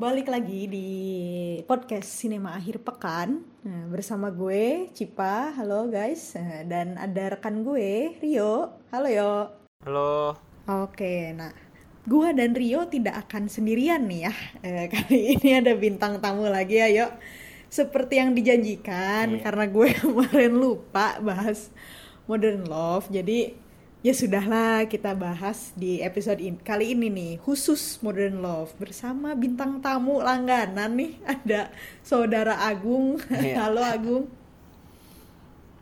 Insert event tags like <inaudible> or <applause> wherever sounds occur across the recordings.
balik lagi di podcast Sinema Akhir Pekan nah, bersama gue Cipa, halo guys, Nah, dan ada rekan gue Rio, halo yo. Halo. Oke, nah gue dan Rio tidak akan sendirian nih ya. Eh, kali ini ada bintang tamu lagi ya, yuk. Seperti yang dijanjikan, Iya. karena gue <laughs> kemarin lupa bahas Modern Love, jadi ya sudahlah kita bahas di episode in- kali ini nih khusus Modern Love bersama bintang tamu langganan nih ada saudara Agung. Iya. Halo Agung.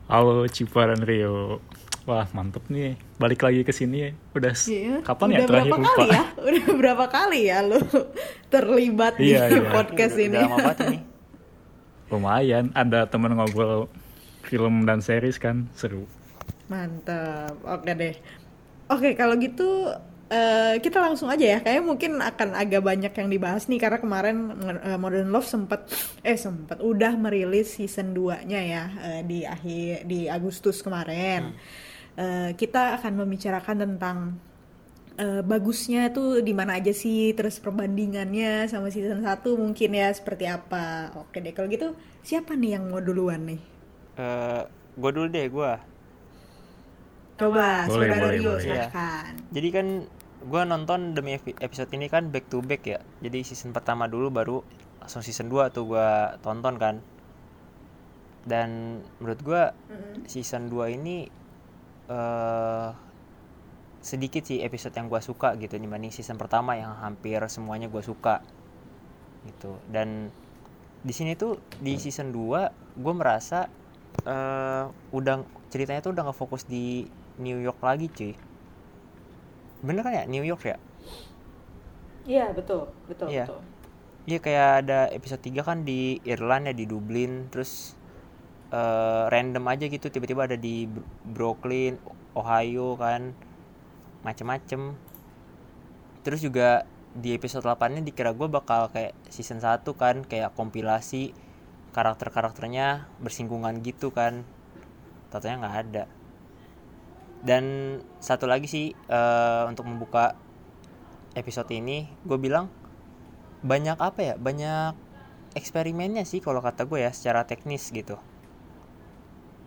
Halo Cipa dan Rio. Wah mantep nih, balik lagi ke sini. Udah s- Iya. kapan Udah ya terakhir berapa lupa? kali ya? <laughs> Udah berapa kali ya lu <laughs> terlibat Iya, di iya. podcast Udah- ini? Udah lama banget. <laughs> Lumayan, ada temen ngobrol film dan series kan, seru. Mantap. Oke deh. Oke, kalau gitu eh, kita langsung aja ya. Kayaknya mungkin akan agak banyak yang dibahas nih karena kemarin eh, Modern Love sempat eh sempat udah merilis season 2-nya ya eh, di akhir di Agustus kemarin. Eh, kita akan membicarakan tentang eh, bagusnya tuh di mana aja sih, terus perbandingannya sama season 1 mungkin ya seperti apa. Oke deh, kalau gitu siapa nih yang mau duluan nih? Eh, gue dulu deh gue. Coba, Boleh, saudara boleh, Rio boleh. silahkan. Jadi kan gue nonton demi epi- episode ini kan back to back ya. Jadi season pertama dulu baru langsung season 2 tuh gue tonton kan. Dan menurut gue season 2 ini eh sedikit sih episode yang gue suka gitu dibanding season pertama yang hampir semuanya gue suka gitu dan di sini tuh di season 2 gue merasa eh udah ceritanya tuh udah nggak fokus di New York lagi cuy. Bener kan ya New York ya? Iya, betul, betul, Iya. betul. Iya kayak ada episode 3 kan di Irland ya di Dublin. Terus eh, random aja gitu tiba-tiba ada di Br- Brooklyn, Ohio kan. Macem-macem. Terus juga di episode 8 nya dikira gue bakal kayak season 1 kan kayak kompilasi karakter-karakternya bersinggungan gitu kan. Tatanya nggak ada dan satu lagi sih eh, untuk membuka episode ini gue bilang banyak apa ya banyak eksperimennya sih kalau kata gue ya secara teknis gitu.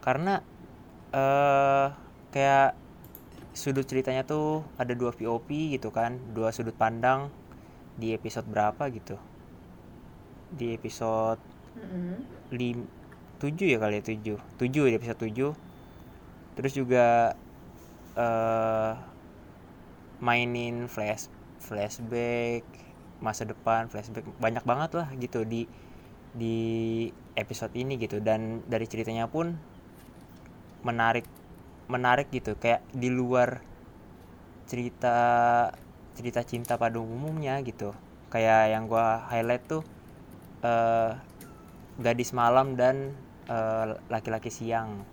Karena eh kayak sudut ceritanya tuh ada dua POV gitu kan dua sudut pandang di episode berapa gitu. Di episode Mm-mm. lim 7 ya kali ya 7 7 di episode 7 terus juga eh mainin flash flashback masa depan flashback banyak banget lah gitu di di episode ini gitu. Dan dari ceritanya pun menarik menarik gitu. Kayak di luar cerita cerita cinta pada umumnya gitu. Kayak yang gua highlight tuh eh gadis malam dan eh, laki-laki siang.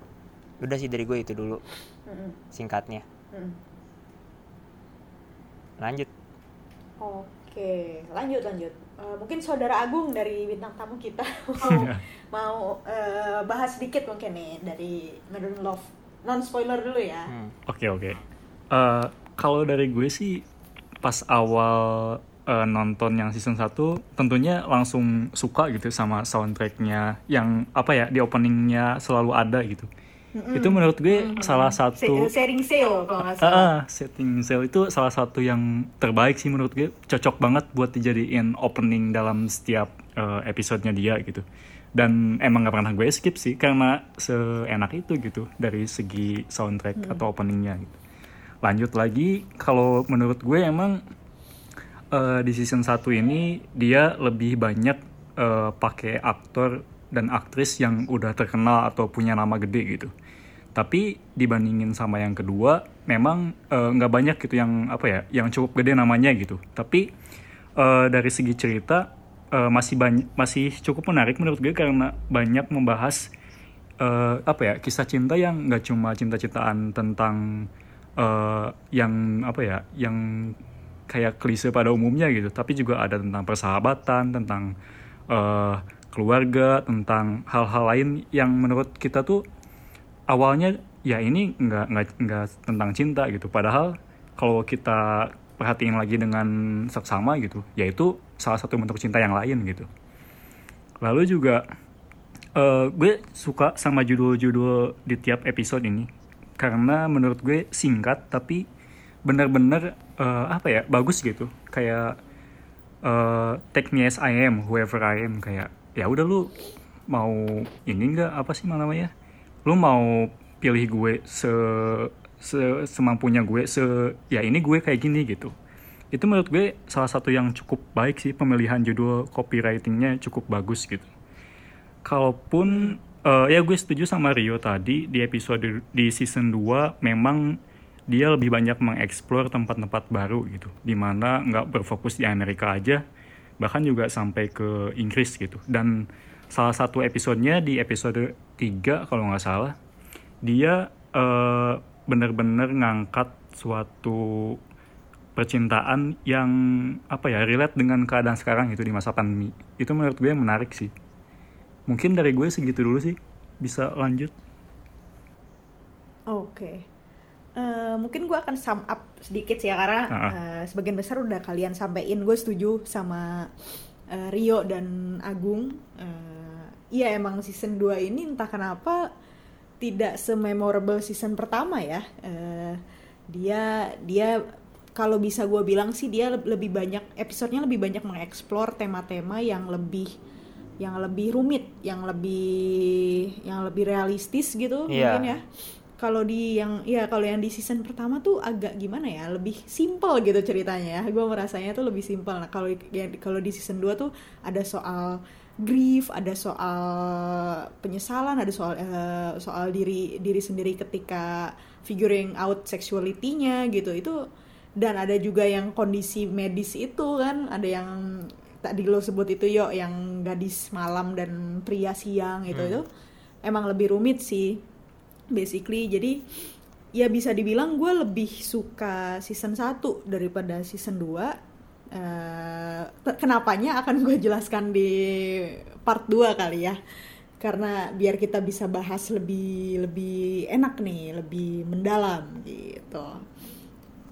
Udah sih dari gue itu dulu Mm-mm. singkatnya Mm. lanjut Oke, lanjut lanjut. Eh, mungkin saudara Agung dari bintang tamu kita mau <laughs> mau eh, bahas sedikit mungkin nih dari Modern Love. Non spoiler dulu ya. Hmm. Oke oke. Eh, Kalau dari gue sih pas awal eh, nonton yang season 1 tentunya langsung suka gitu sama soundtracknya yang apa ya di openingnya selalu ada gitu. Itu menurut gue salah Se- satu sharing sale kalau nggak Ah, salah. ah, setting sail itu salah satu yang terbaik sih menurut gue. Cocok banget buat dijadiin opening dalam setiap eh, episodenya dia gitu. Dan emang gak pernah gue skip sih karena seenak itu gitu dari segi soundtrack atau openingnya gitu. lanjut lagi kalau menurut gue emang eh, di season 1 ini dia lebih banyak eh, pakai aktor dan aktris yang udah terkenal atau punya nama gede gitu. Tapi dibandingin sama yang kedua, memang eh, nggak banyak gitu yang apa ya, yang cukup gede namanya gitu. Tapi eh, dari segi cerita eh, masih banyak, masih cukup menarik menurut gue karena banyak membahas eh, apa ya kisah cinta yang nggak cuma cinta-cintaan tentang eh, yang apa ya, yang kayak klise pada umumnya gitu, tapi juga ada tentang persahabatan, tentang eh, keluarga, tentang hal-hal lain yang menurut kita tuh awalnya ya ini nggak nggak nggak tentang cinta gitu, padahal kalau kita perhatiin lagi dengan seksama gitu, yaitu salah satu bentuk cinta yang lain gitu. Lalu juga eh, gue suka sama judul-judul di tiap episode ini. Karena menurut gue singkat tapi bener-bener eh, apa ya bagus gitu. Kayak eh take me as I am whoever I am kayak ya udah lu mau ini enggak apa sih namanya? Lu mau pilih gue se, se semampunya gue se ya ini gue kayak gini gitu. Itu menurut gue salah satu yang cukup baik sih pemilihan judul copywritingnya cukup bagus gitu. Kalaupun eh, ya gue setuju sama Rio tadi di episode di season 2 memang dia lebih banyak mengeksplor tempat-tempat baru gitu di mana nggak berfokus di Amerika aja bahkan juga sampai ke Inggris gitu. Dan salah satu episodenya di episode 3 kalau nggak salah dia eh, benar-benar ngangkat suatu percintaan yang apa ya relate dengan keadaan sekarang itu di masa pandemi. Itu menurut gue menarik sih. Mungkin dari gue segitu dulu sih. Bisa lanjut. Oke. Eh, mungkin gue akan sum up sedikit sih ya karena Ah. eh, sebagian besar udah kalian sampein. Gue setuju sama eh, Rio dan Agung. Eh, Iya emang season 2 ini entah kenapa tidak sememorable season pertama ya. Eh, dia dia kalau bisa gue bilang sih dia le- lebih banyak episodenya lebih banyak mengeksplor tema-tema yang lebih yang lebih rumit, yang lebih yang lebih realistis gitu Iya. mungkin ya. Kalau di yang ya kalau yang di season pertama tuh agak gimana ya, lebih simple gitu ceritanya ya. Gue merasanya tuh lebih simple. Nah, kalau ya, kalau di season 2 tuh ada soal grief, ada soal penyesalan, ada soal eh, soal diri diri sendiri ketika figuring out sexuality-nya gitu. Itu dan ada juga yang kondisi medis itu kan, ada yang tadi lo sebut itu yo yang gadis malam dan pria siang gitu itu emang lebih rumit sih basically. Jadi ya bisa dibilang gue lebih suka season 1 daripada season 2 Eh, te- kenapanya akan gue jelaskan di part 2 kali ya. Karena biar kita bisa bahas lebih lebih enak nih lebih mendalam gitu.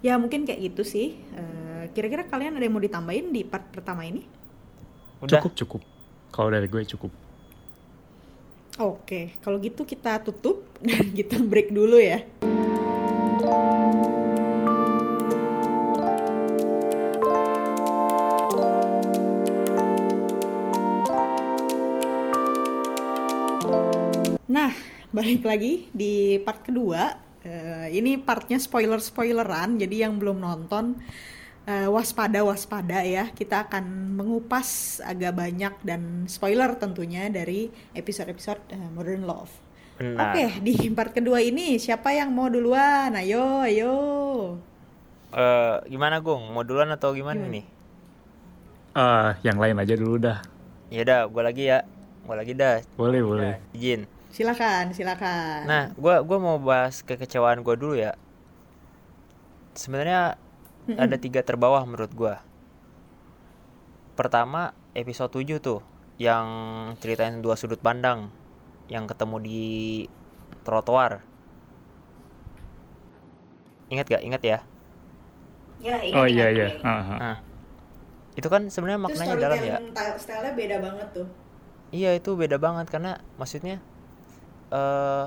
Ya mungkin kayak gitu sih. Eh, kira-kira kalian ada yang mau ditambahin di part pertama ini? Udah. cukup. Cukup. Kalau dari gue cukup Oke, kalau gitu kita tutup dan <laughs> kita break dulu ya. Nah, balik lagi di part kedua. Eh, ini partnya spoiler-spoileran, jadi yang belum nonton eh, waspada waspada ya. Kita akan mengupas agak banyak dan spoiler tentunya dari episode-episode eh, Modern Love. Benar. Oke, di part kedua ini siapa yang mau duluan? Ayo, ayo. Eh, gimana Gung? Mau duluan atau gimana Gimana? nih? Ah, yang lain aja dulu dah Ya udah, gue lagi ya. Gue lagi dah. boleh boleh Udah, Izin. Silakan, silakan. Nah, gua gua mau bahas kekecewaan gua dulu ya. Sebenarnya ada tiga terbawah menurut gua. Pertama, episode 7 tuh yang ceritain dua sudut pandang yang ketemu di trotoar. Ingat gak? Ingat ya? Ya, ingat, oh iya iya. Ah, ah. Nah, itu kan sebenarnya Itu maknanya dalam ya. style-nya beda banget tuh. Iya itu beda banget karena maksudnya eh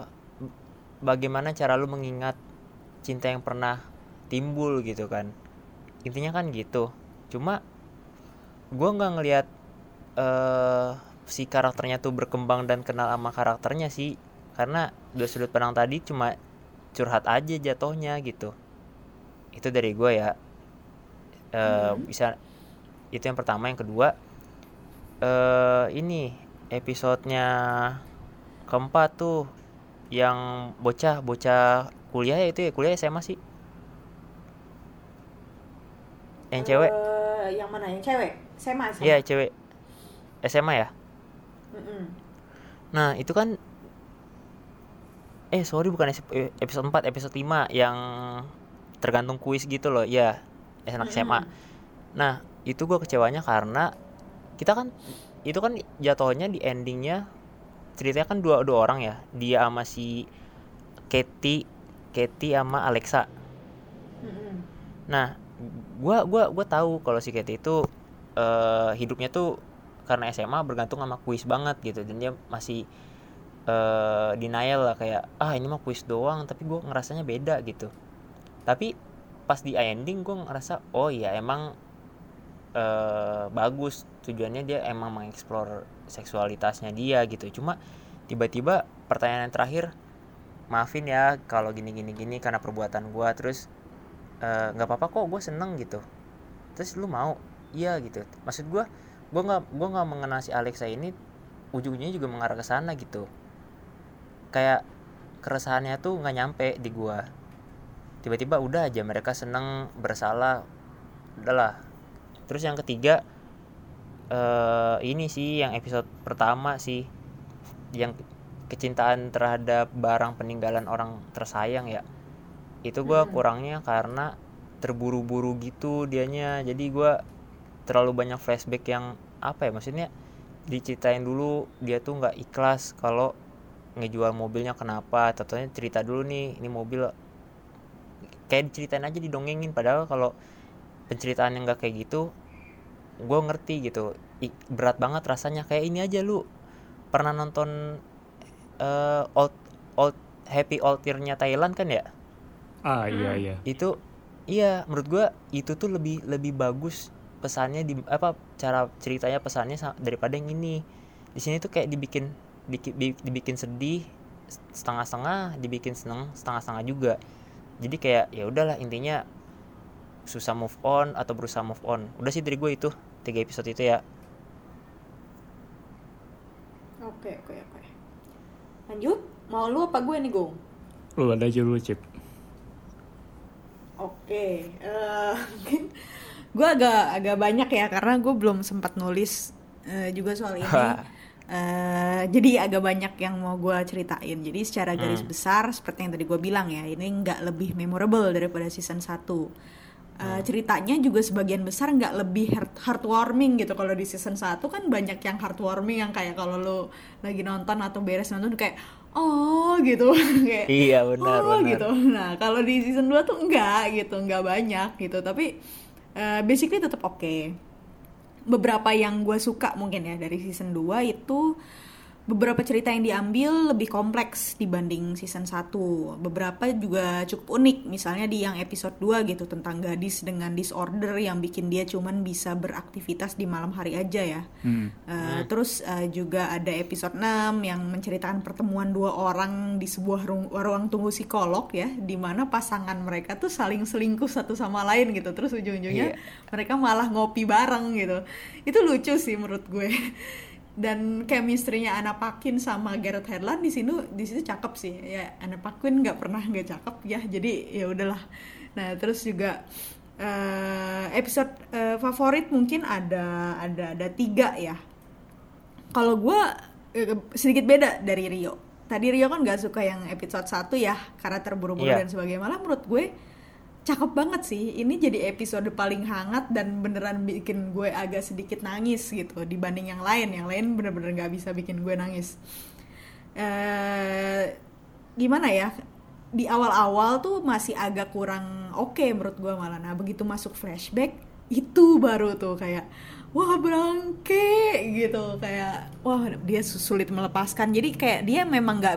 bagaimana cara lu mengingat cinta yang pernah timbul gitu kan intinya kan gitu. Cuma gua nggak ngelihat eh si karakternya tuh berkembang dan kenal sama karakternya sih. Karena dua sudut pandang tadi cuma curhat aja jatuhnya gitu. Itu dari gua ya. Eh bisa itu yang pertama. Yang kedua eh ini episodenya keempat tuh yang bocah bocah kuliah ya itu ya kuliah SMA sih yang cewek Eh, yang mana? Yang cewek? SMA, SMA. iya cewek SMA ya Mm-mm. nah itu kan eh sorry bukan eh, episode 4 episode 5 yang tergantung kuis gitu loh ya anak SMA nah itu gue kecewanya karena kita kan itu kan jatuhnya di endingnya ceritanya kan dua dua orang ya dia sama si Katie Katie sama Alexa. Nah, gua gua gua tahu kalau si Katie itu eh, hidupnya tuh karena SMA bergantung sama kuis banget gitu. Dan dia masih eh, denial lah kayak ah ini mah kuis doang tapi gue ngerasanya beda gitu. Tapi pas di ending gue ngerasa oh iya emang eh, bagus tujuannya dia emang mengeksplor seksualitasnya dia gitu. Cuma tiba-tiba pertanyaan yang terakhir maafin ya kalau gini gini gini karena perbuatan gue terus eh, nggak apa-apa kok gue seneng gitu. Terus lu mau? Iya gitu. Maksud gue gue nggak gue nggak mengenal si Alexa ini ujungnya juga mengarah ke sana gitu. Kayak keresahannya tuh nggak nyampe di gua. Tiba-tiba udah aja mereka seneng bersalah udahlah. Terus yang ketiga eh ini sih yang episode pertama sih yang kecintaan terhadap barang peninggalan orang tersayang ya itu gua kurangnya karena terburu-buru gitu dianya. Jadi gua terlalu banyak flashback yang apa ya maksudnya diceritain dulu dia tuh nggak ikhlas kalau ngejual mobilnya kenapa. Tentunya cerita dulu nih ini mobil kayak diceritain aja didongengin. Padahal kalau penceritaan yang nggak kayak gitu gue ngerti gitu. I- berat banget rasanya. Kayak ini aja lu. Pernah nonton eh, old old happy old year-nya Thailand kan ya Ah iya iya. itu iya menurut gua itu tuh lebih lebih bagus pesannya di apa cara ceritanya pesannya sa- daripada yang ini di sini tuh kayak dibikin diki- di- dibikin sedih setengah-setengah dibikin seneng setengah-setengah juga jadi kayak ya udahlah intinya susah move on atau berusaha move on udah sih dari gue itu tiga episode itu ya Oke, oke, oke. Lanjut, mau lu apa gue nih, Gong? Lu ada aja dulu, Cip. Oke, eh, mungkin gue agak agak banyak ya karena gue belum sempat nulis eh, juga soal ini. Eh, jadi agak banyak yang mau gue ceritain. Jadi secara garis besar seperti yang tadi gue bilang ya, ini nggak lebih memorable daripada season 1 Eh, ceritanya juga sebagian besar nggak lebih heart heartwarming gitu. Kalau di season 1 kan banyak yang heartwarming yang kayak kalau lu lagi nonton atau beres nonton kayak oh gitu <laughs> kayak iya benar oh benar gitu. Nah, kalau di season 2 tuh enggak gitu, enggak banyak gitu. Tapi eh, basically tetap oke. Beberapa yang gue suka mungkin ya dari season 2 itu beberapa cerita yang diambil lebih kompleks dibanding season 1. Beberapa juga cukup unik, misalnya di yang episode 2 gitu tentang gadis dengan disorder yang bikin dia cuman bisa beraktivitas di malam hari aja ya. Hmm. Uh, Terus uh, juga ada episode 6 yang menceritakan pertemuan dua orang di sebuah ruang, ruang tunggu psikolog ya, di mana pasangan mereka tuh saling selingkuh satu sama lain gitu. Terus ujung-ujungnya Iya. mereka malah ngopi bareng gitu. Itu lucu sih menurut gue. Dan chemistry-nya Anna Paquin sama Gareth Hedlund di sini di situ cakep sih. Ya Anna Paquin nggak pernah nggak cakep ya. Jadi ya udahlah. Nah, terus juga eh, episode eh, favorit mungkin ada ada ada tiga ya kalau gue sedikit beda dari Rio tadi Rio kan gak suka yang episode 1 ya karena terburu-buru Iya. dan sebagainya malah menurut gue cakep banget sih. Ini jadi episode paling hangat dan beneran bikin gue agak sedikit nangis gitu dibanding yang lain. Yang lain bener-bener gak bisa bikin gue nangis. Eh gimana ya? Di awal-awal tuh masih agak kurang oke menurut gue malah. Nah begitu masuk flashback itu baru tuh kayak wah berangke gitu. Kayak wah dia su- sulit melepaskan. Jadi kayak dia memang nggak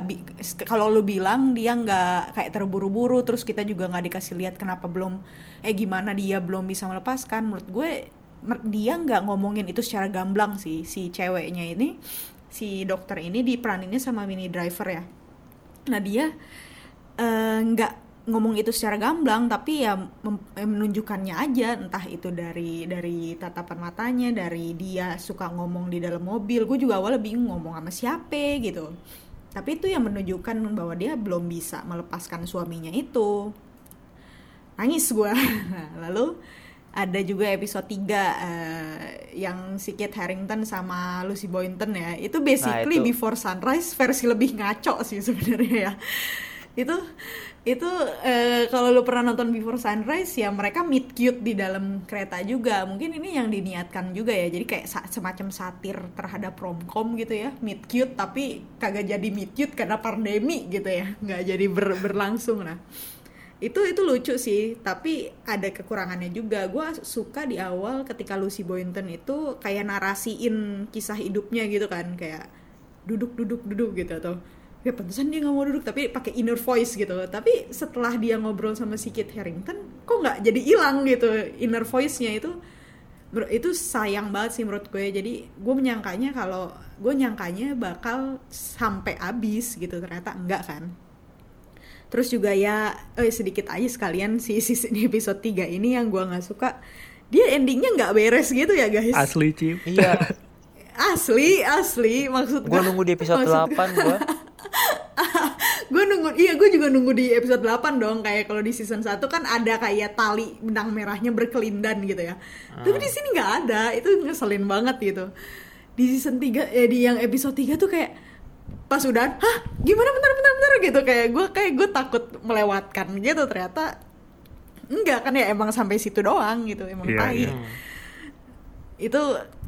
kalau lu bilang dia nggak kayak terburu-buru terus kita juga nggak dikasih lihat kenapa belum eh gimana dia belum bisa melepaskan. Menurut gue dia nggak ngomongin itu secara gamblang sih si ceweknya ini. Si dokter ini diperaninnya sama mini driver ya. Nah dia eh, nggak ngomong itu secara gamblang tapi ya eh, menunjukkannya aja entah itu dari dari tatapan matanya dari dia suka ngomong di dalam mobil. Gue juga awalnya bingung ngomong sama siapa gitu. Tapi itu yang menunjukkan bahwa dia belum bisa melepaskan suaminya itu. Nangis gue <laughs> lalu ada juga episode 3 eh, yang si Kit Harington sama Lucy Boynton ya. Itu basically itu. Before Sunrise versi lebih ngaco sih sebenarnya ya. Itu itu eh, kalau lu pernah nonton Before Sunrise ya mereka meet cute di dalam kereta juga. Mungkin ini yang diniatkan juga ya. Jadi kayak semacam satir terhadap romcom gitu ya. Meet cute tapi kagak jadi meet cute karena pandemi gitu ya. Nggak jadi ber- berlangsung. Nah itu itu lucu sih. Tapi ada kekurangannya juga. Gue suka di awal ketika Lucy Boynton itu kayak narasiin kisah hidupnya gitu kan. Kayak duduk duduk duduk gitu atau ya pantesan dia nggak mau duduk tapi pakai inner voice gitu. Tapi setelah dia ngobrol sama si Kit Harington kok nggak jadi hilang gitu inner voice-nya itu? Itu sayang banget sih menurut gue. Jadi gue menyangkanya kalau gue nyangkanya bakal sampai habis gitu ternyata enggak kan. Terus juga ya eh, sedikit aja sekalian si season episode 3 ini yang gue nggak suka. Dia endingnya nggak beres gitu ya guys. Asli Cip. Iya, <laughs> asli asli maksud gue nunggu di episode <laughs> maksud 8 gue. <laughs> <laughs> gue nunggu iya gue juga nunggu di episode 8 dong kayak kalau di season 1 kan ada kayak tali benang merahnya berkelindan gitu ya. Tapi di sini nggak ada itu ngeselin banget gitu. Di season 3 eh di yang episode 3 tuh kayak pas udah hah gimana? Bentar bentar bentar gitu. Kayak gue kayak gue takut melewatkan gitu ternyata enggak kan ya emang sampai situ doang gitu emang Iya, tai iya. itu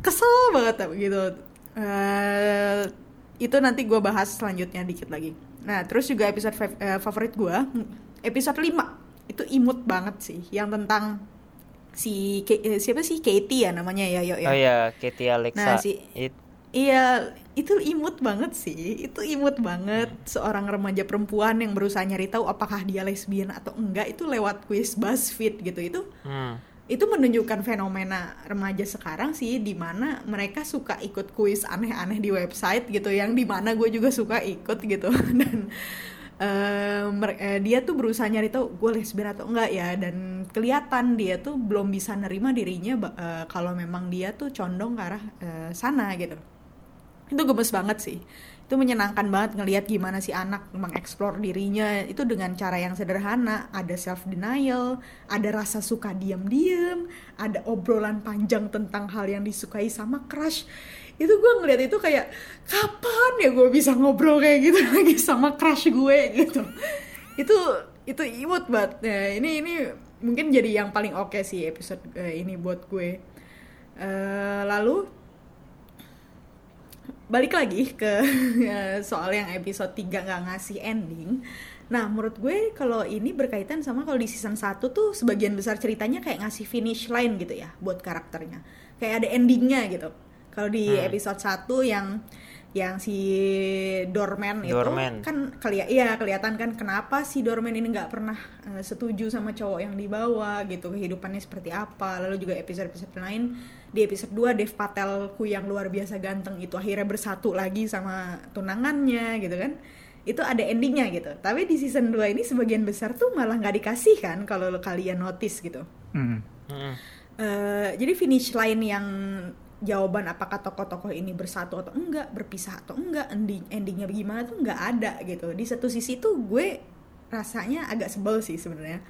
kesel banget gitu. Eh, itu nanti gue bahas selanjutnya dikit lagi nah terus juga episode fav- eh, favorit gue episode 5 itu imut banget sih yang tentang si Ke- eh, siapa sih Katie ya namanya ya yo Oh iya, Katie Alexa. Nah, si- It- Iya, itu imut banget sih. Itu imut banget seorang remaja perempuan yang berusaha nyari tahu apakah dia lesbian atau enggak itu lewat kuis BuzzFeed gitu. Itu hmm. Itu menunjukkan fenomena remaja sekarang sih di mana mereka suka ikut kuis aneh-aneh di website gitu yang di mana gue juga suka ikut gitu. <laughs> Dan eh, dia tuh berusaha nyari tahu gue lesbian atau enggak ya? Dan kelihatan dia tuh belum bisa nerima dirinya eh, kalau memang dia tuh condong ke arah eh, sana gitu. Itu gemes banget sih itu menyenangkan banget ngelihat gimana si anak mengeksplor dirinya. Itu dengan cara yang sederhana. Ada self denial ada rasa suka diam-diam ada obrolan panjang tentang hal yang disukai sama crush. Itu gue ngeliat itu kayak kapan ya gue bisa ngobrol kayak gitu <laughs> lagi sama crush gue? gitu. Itu itu imut banget. Nah, ini ini mungkin jadi yang paling oke sih episode eh, ini buat gue. Eh, lalu balik lagi ke eh, <laughs> soal yang episode 3 nggak ngasih ending. Nah, menurut gue kalau ini berkaitan sama kalau di season 1 tuh sebagian besar ceritanya kayak ngasih finish line gitu ya buat karakternya. Kayak ada endingnya gitu. Kalau di Hmm. episode 1 yang yang si Dorman itu Dorman. kan keli iya kelihatan kan kenapa si Dorman ini nggak pernah eh, setuju sama cowok yang dibawa gitu kehidupannya seperti apa lalu juga episode-episode lain di episode 2 Dev Patelku yang luar biasa ganteng itu akhirnya bersatu lagi sama tunangannya gitu kan itu ada endingnya gitu tapi di season 2 ini sebagian besar tuh malah nggak dikasih kan kalau kalian notice gitu Hmm. Hmm. Eh, jadi finish line yang jawaban apakah tokoh-tokoh ini bersatu atau enggak, berpisah atau enggak, ending endingnya gimana tuh nggak ada gitu. Di satu sisi tuh gue rasanya agak sebel sih sebenarnya.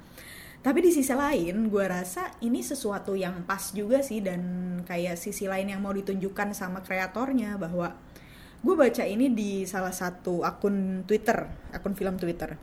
Tapi di sisi lain gue rasa ini sesuatu yang pas juga sih dan kayak sisi lain yang mau ditunjukkan sama kreatornya bahwa gue baca ini di salah satu akun Twitter, akun film Twitter.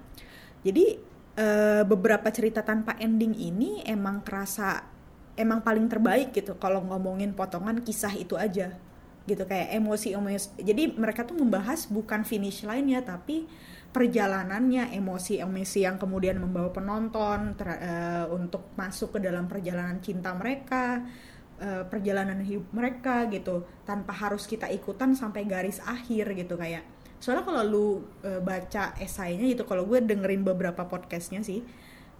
Jadi eh, beberapa cerita tanpa ending ini emang kerasa emang paling terbaik gitu kalau ngomongin potongan kisah itu aja. Gitu kayak emosi emosi. Jadi mereka tuh membahas bukan finish line ya tapi perjalanannya emosi emosi yang kemudian membawa penonton ter- eh, untuk masuk ke dalam perjalanan cinta mereka eh, perjalanan hidup mereka gitu tanpa harus kita ikutan sampai garis akhir gitu kayak. Soalnya kalau lu eh, baca esainya gitu kalau gue dengerin beberapa podcastnya sih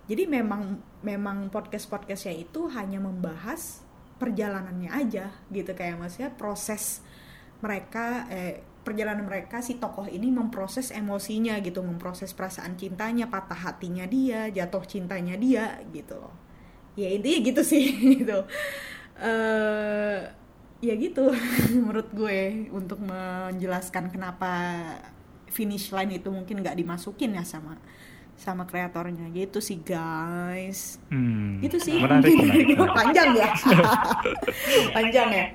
jadi memang memang podcast podcastnya itu hanya membahas perjalanannya aja gitu. Kayak maksudnya proses mereka eh, perjalanan mereka si tokoh ini memproses emosinya gitu. Memproses perasaan cintanya patah hatinya dia jatuh cintanya dia gitu loh. Ya intinya gitu sih <laughs> gitu. Eh ya gitu <laughs> menurut gue untuk menjelaskan kenapa finish line itu mungkin nggak dimasukin ya sama sama kreatornya. Gitu sih guys. Hmm. gitu sih. Menarik, menarik, <laughs> menarik. panjang ya? <laughs> Panjang ya?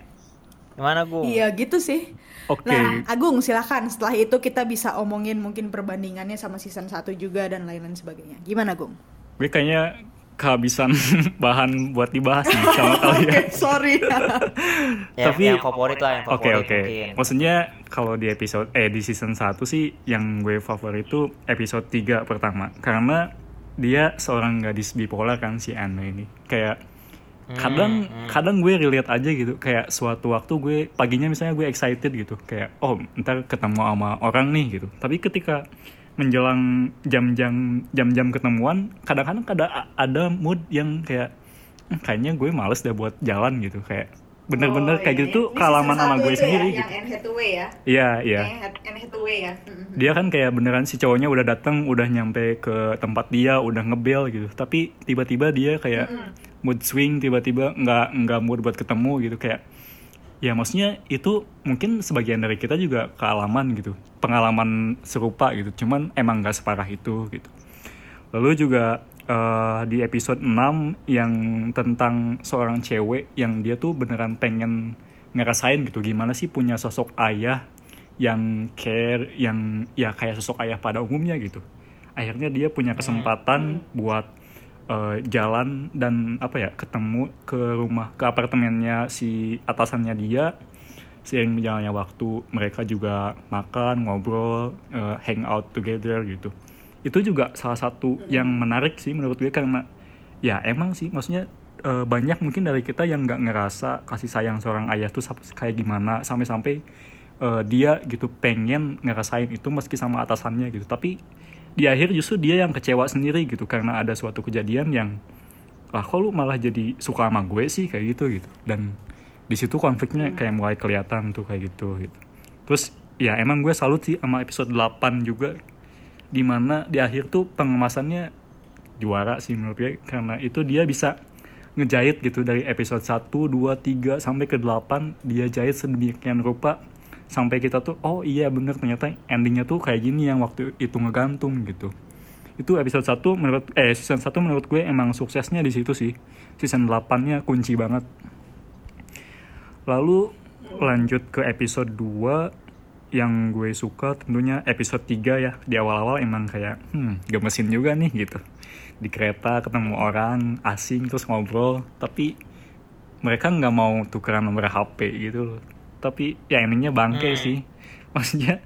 Gimana gue? iya gitu sih. Oke. nah Agung silahkan setelah itu kita bisa omongin mungkin perbandingannya sama season 1 juga dan lain-lain sebagainya. Gimana Agung Gue kayaknya kehabisan <laughs> bahan buat dibahas nih sama <laughs> kalian. sorry. <laughs> Ya, Tapi- yang favorit lah, yang Oke favorit oke. mungkin. Maksudnya kalau di episode eh di season 1 sih yang gue favorit itu episode 3 pertama. Karena dia seorang gadis bipolar kan si Anne ini. Kayak kadang kadang gue relate aja gitu. Kayak suatu waktu gue paginya misalnya gue excited gitu. Kayak oh ntar ketemu sama orang nih gitu. Tapi ketika menjelang jam-jam jam-jam ketemuan kadang-kadang ada ada mood yang kayak "Hmm, kayaknya gue males dah buat jalan gitu kayak bener-bener Oh, kayak iya, gitu iya. tuh Ini kalaman sama gue itu sendiri ya, gitu Yang Hathaway ya. iya iya Anne Hathaway ya. Mm-mm. dia kan kayak beneran si cowoknya udah datang udah nyampe ke tempat dia udah ngebel gitu tapi tiba-tiba dia kayak mood swing tiba-tiba nggak nggak mood buat ketemu gitu kayak ya maksudnya itu mungkin sebagian dari kita juga kealaman gitu. Pengalaman serupa gitu cuman emang nggak separah itu gitu. Lalu juga eh, di episode 6 yang tentang seorang cewek yang dia tuh beneran pengen ngerasain gitu gimana sih punya sosok ayah yang care yang ya kayak sosok ayah pada umumnya gitu. Akhirnya dia punya kesempatan buat eh, jalan dan apa ya ketemu ke rumah ke apartemennya si atasannya dia. Seiring berjalannya waktu mereka juga makan ngobrol eh, hang out together gitu. Itu juga salah satu yang menarik sih menurut gue karena ya emang sih maksudnya eh, banyak mungkin dari kita yang nggak ngerasa kasih sayang seorang ayah tuh kayak gimana sampai-sampai eh, dia gitu pengen ngerasain itu meski sama atasannya gitu. Tapi di akhir justru dia yang kecewa sendiri gitu karena ada suatu kejadian yang lah kok lu malah jadi suka sama gue sih? Kayak gitu gitu. Dan di situ konfliknya kayak mulai kelihatan tuh kayak gitu gitu. Terus ya emang gue salut sih sama episode 8 juga di mana di akhir tuh pengemasannya juara sih menurut gue karena itu dia bisa ngejahit gitu dari episode 1, 2, 3 sampai ke 8 dia jahit sedemikian rupa sampai kita tuh oh iya bener ternyata endingnya tuh kayak gini yang waktu itu ngegantung gitu. Itu episode 1 menurut eh season 1 menurut gue emang suksesnya di situ sih. Season 8 nya kunci banget. Lalu lanjut ke episode 2 yang gue suka tentunya episode 3 ya. Di awal-awal emang kayak hmm gemesin juga nih gitu. Di kereta ketemu orang asing terus ngobrol. Tapi mereka nggak mau tukeran nomor HP gitu tapi ya endingnya bangke sih. <laughs> Maksudnya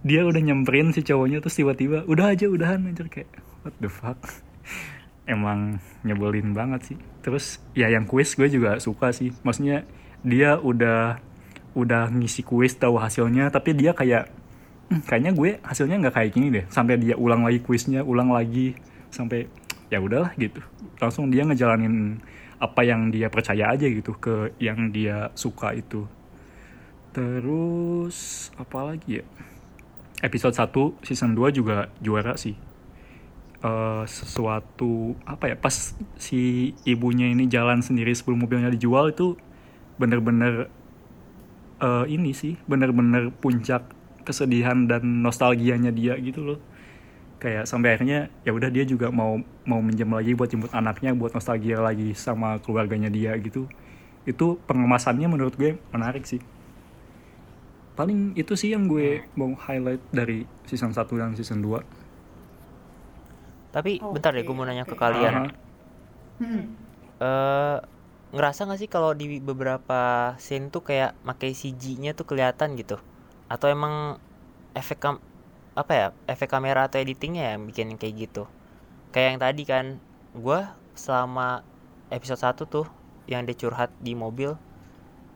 dia udah nyamperin si cowoknya terus tiba-tiba udah aja udahan aja kayak what the fuck? <laughs> Emang nyebelin banget sih. Terus ya yang kuis gue juga suka sih. Maksudnya dia udah udah ngisi kuis tahu hasilnya tapi dia kayak "Hmm, kayaknya gue hasilnya nggak kayak gini deh. Sampai dia ulang lagi kuisnya ulang lagi sampai ya udahlah gitu. Langsung dia ngejalanin apa yang dia percaya aja gitu ke yang dia suka itu terus apa lagi ya? Episode 1 season 2 juga juara sih. Eh, sesuatu apa ya pas si ibunya ini jalan sendiri sebelum mobilnya dijual itu bener-bener eh, ini sih bener-bener puncak kesedihan dan nostalgianya dia gitu loh. Kayak sampai akhirnya ya udah dia juga mau mau minjem lagi buat jemput anaknya buat nostalgia lagi sama keluarganya dia gitu. Itu pengemasannya menurut gue menarik sih paling itu sih yang gue mau highlight dari season 1 dan season 2 Tapi bentar deh, gue mau nanya ke kalian. Aha. Hmm. eh ngerasa nggak sih kalau di beberapa scene tuh kayak pakai CG-nya tuh kelihatan gitu? Atau emang efek kam apa ya efek kamera atau editingnya yang bikin kayak gitu? Kayak yang tadi kan, gua selama episode 1 tuh yang dia curhat di mobil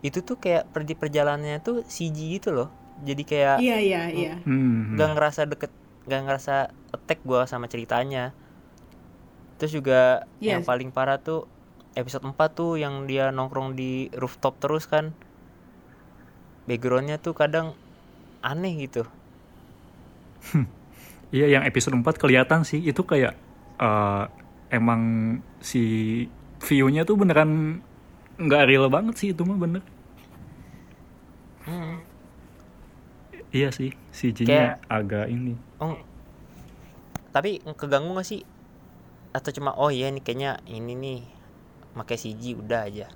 itu tuh kayak perdi perjalanannya tuh CG gitu loh. Jadi kayak Iya iya iya. Hmm. nggak ngerasa deket nggak ngerasa attack gua sama ceritanya terus juga yang Yes. paling parah tuh episode 4 tuh yang dia nongkrong di rooftop terus kan backgroundnya tuh kadang aneh gitu Iya, yang episode 4 kelihatan sih itu kayak eh, emang si view-nya tuh beneran nggak real banget sih itu mah bener. Hmm. Iya sih, CG-nya Kayak- agak ini. oh tapi keganggu gak sih atau cuma oh iya nih kayaknya ini nih pakai CG udah aja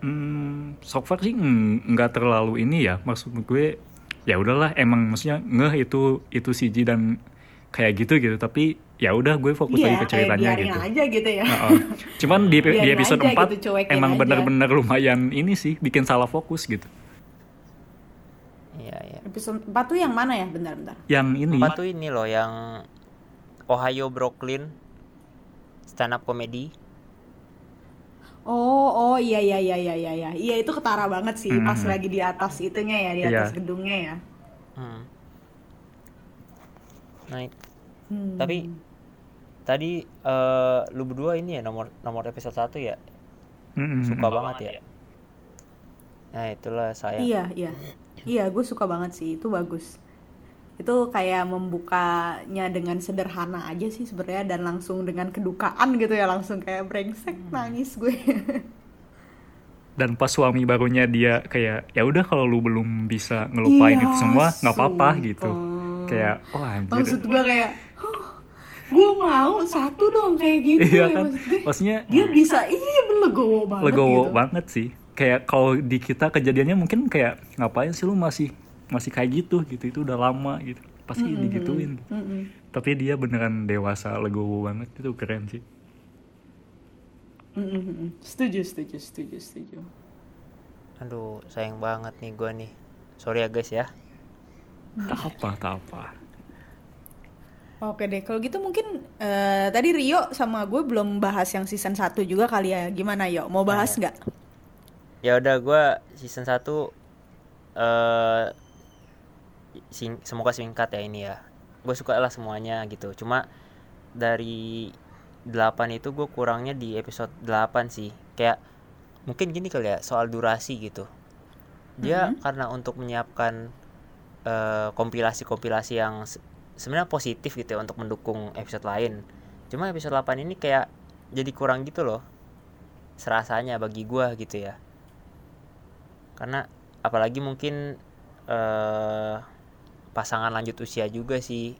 Hmm, so far sih ng- nggak terlalu ini ya. Maksud gue ya udahlah emang maksudnya ngeh itu itu CG dan kayak gitu gitu. Tapi ya udah gue fokus lagi Iya, ke ceritanya gitu. aja gitu ya. Heeh. Cuman di, di episode aja 4 gitu, emang bener-bener lumayan ini sih bikin salah fokus gitu. iya iya Episode 4 tuh yang mana ya? Bentar-bentar. Yang ini empat tuh ini loh yang Ohio Brooklyn stand up comedy Oh, oh iya iya iya iya iya iya. Iya itu ketara banget sih pas Hmm. lagi di atas itunya ya, di Iya. atas gedungnya ya. Hmm. Nah, Hmm. tapi tadi eh, lu berdua ini ya nomor nomor episode 1 ya Mm-mm. suka banget ya. Nah, itulah saya. Iya, iya. Iya, gue suka banget sih. Itu bagus. Itu kayak membukanya dengan sederhana aja sih sebenarnya dan langsung dengan kedukaan gitu ya, langsung kayak brengsek nangis gue. <laughs> Dan pas suami barunya dia kayak ya udah kalau lu belum bisa ngelupain Iya, itu semua nggak apa-apa gitu. Kayak oh anjir. Maksud gue kayak "Huh, gue mau satu dong kayak gitu iya ya kan. maksud gue. Maksudnya Dia bisa iya legowo banget legowo gitu. banget sih. Kayak kalau di kita kejadiannya mungkin kayak ngapain sih lu masih masih kayak gitu gitu itu udah lama gitu pasti digituin. Mm-mm. Tapi dia beneran dewasa legowo banget itu keren sih. Mm-mm, mm-mm. Setuju, setuju, setuju, setuju. Aduh, sayang banget nih gua nih. Sorry ya guys ya. Tak apa, tak apa. Oke deh, kalau gitu mungkin eh, tadi Rio sama gue belum bahas yang season 1 juga kali ya. Gimana yo? Mau bahas nggak? Ya udah gua season 1 eh sing semoga singkat ya ini ya. Gue suka lah semuanya gitu. Cuma dari 8 itu gue kurangnya di episode 8 sih. Kayak mungkin gini kali ya soal durasi gitu. Dia karena untuk menyiapkan eh, kompilasi-kompilasi yang se- sebenarnya positif gitu ya untuk mendukung episode lain. Cuma episode 8 ini kayak jadi kurang gitu loh. Serasanya bagi gua gitu ya. Karena apalagi mungkin eh pasangan lanjut usia juga sih.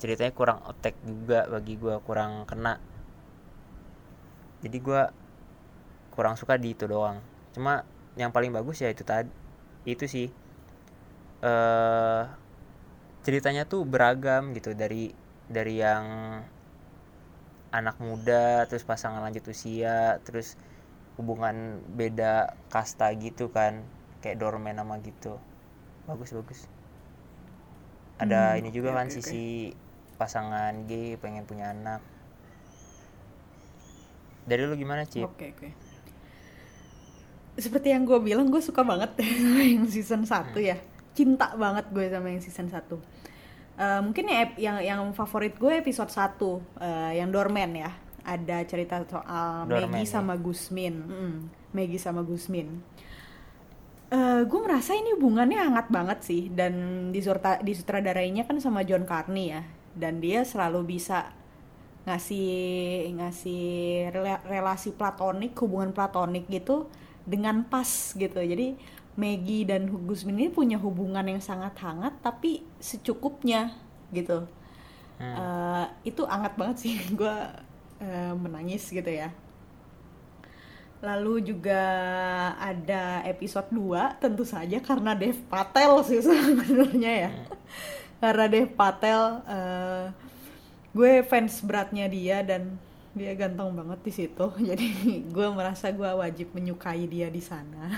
Ceritanya kurang otek juga bagi gua, kurang kena. Jadi gua kurang suka di itu doang. Cuma yang paling bagus ya itu tadi itu sih eh ceritanya tuh beragam gitu dari dari yang anak muda terus pasangan lanjut usia terus hubungan beda kasta gitu kan kayak doorman sama gitu bagus bagus ada Hmm, ini juga oke, kan oke. sisi pasangan gay pengen punya anak dari lu gimana Cip? Oke, oke. Seperti yang gue bilang, gue suka banget <laughs> yang season 1 ya. Cinta banget gue sama yang season 1. Eh, mungkin ya yang yang favorit gue episode 1 eh, yang Doorman ya. Ada cerita soal Doorman, Maggie ya. sama Gusmin. Mm, Maggie sama Gusmin. Eh, gue merasa ini hubungannya hangat banget sih dan disurta, disutradarainya kan sama John Carney ya dan dia selalu bisa ngasih ngasih rela- relasi platonik hubungan platonik gitu dengan pas gitu jadi Maggie dan Gusmin ini punya hubungan yang sangat hangat tapi secukupnya gitu Eh, itu hangat banget sih <laughs> gue menangis gitu ya Lalu juga ada episode 2 tentu saja karena Dev Patel sih <laughs> sebenarnya ya. karena Dev Patel eh, gue fans beratnya dia dan dia ganteng banget di situ. <laughs> Jadi gue merasa gue wajib menyukai dia di sana.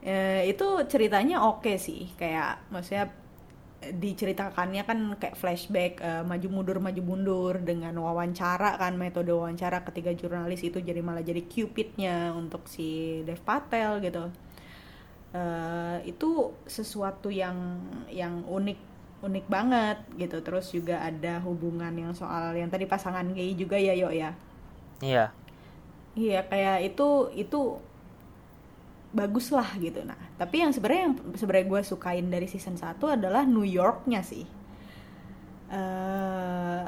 Eh, itu ceritanya oke sih, kayak maksudnya diceritakannya kan kayak flashback eh, maju mundur maju mundur dengan wawancara kan metode wawancara ketiga jurnalis itu jadi malah jadi cupidnya untuk si Dev Patel gitu. Eh, itu sesuatu yang yang unik unik banget gitu. Terus juga ada hubungan yang soal yang tadi pasangan gay juga ya yo ya? Iya. Iya kayak itu itu bagus lah gitu. Nah tapi yang sebenarnya yang sebenarnya gue sukain dari season 1 adalah New Yorknya sih. Eh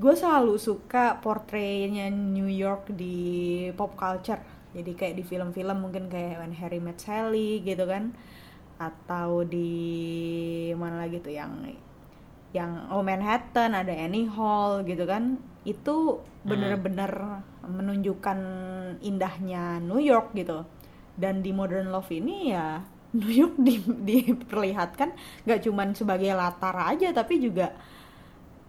gue selalu suka portraynya New York di pop culture. Jadi kayak di film-film mungkin kayak When Harry Met Sally gitu kan. Atau di mana lagi tuh yang yang Oh Manhattan ada Annie Hall gitu kan. Itu bener-bener menunjukkan indahnya New York gitu dan di Modern Love ini ya New York di, diperlihatkan gak cuman sebagai latar aja tapi juga